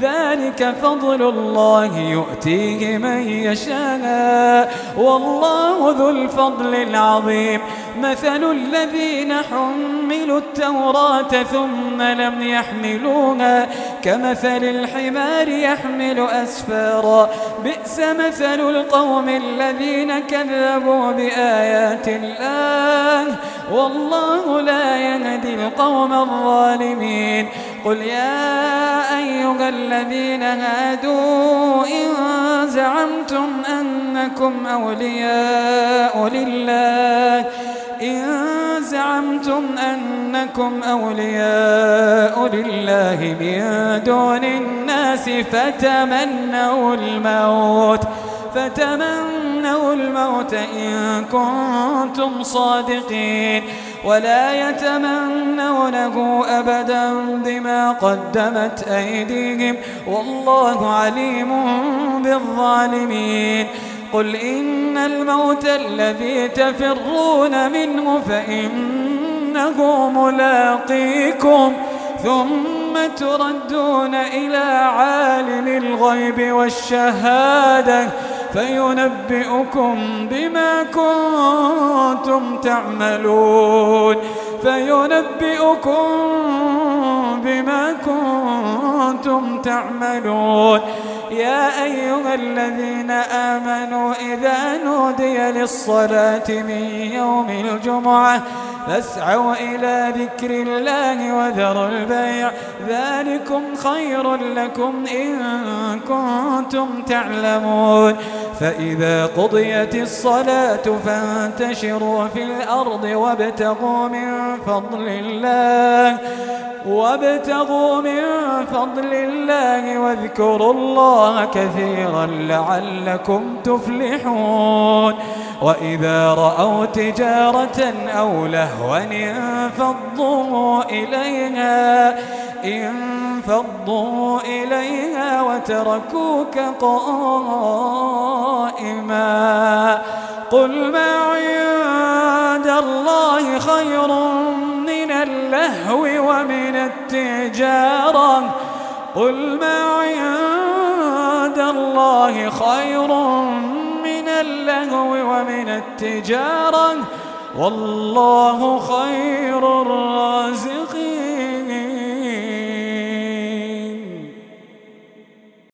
ذلك فضل الله يؤتيه من يشاء. والله ذو الفضل العظيم. مثل الذين حملوا التوراة ثم لم يحملوها كمثل الحمار يحمل أسفارا. بئس مثل القوم الذين كذبوا بآيات الله. والله لا يهدي القوم الظالمين. قل يا أيها الذين هادوا إن زعمتم أنكم أولياء لله. إن زعمتم أنكم أولياء لله من دون الناس فتمنوا الموت. فتمنوا الموت إن كنتم صادقين. ولا يتمنونه أبدا بما قدمت أيديهم. والله عليم بالظالمين. قل إن الموت الذي تفرون منه فإنه ملاقيكم. ثم تردون إلى عالم الغيب والشهادة فينبئكم بما كنتم تعملون فينبئكم بما كنتم تعملون. يا أيها الذين آمنوا إذا نودي للصلاة من يوم الجمعة فاسعوا إلى ذكر الله وذروا البيع. ذلكم خير لكم إن كنتم تعلمون. فإذا قضيت الصلاة فانتشروا في الأرض وابتغوا من فضل الله وابتغوا من فضل الله واذكروا الله كثيرا لعلكم تفلحون. وإذا رأوا تجارة أو لهوا انفضوا إليها انفضوا إليها وتركوك قائما. قل ما عند الله خير من اللهو ومن التجارة. قل ما عند الله خير من اللهو ومن التجارة. والله خير الرحيم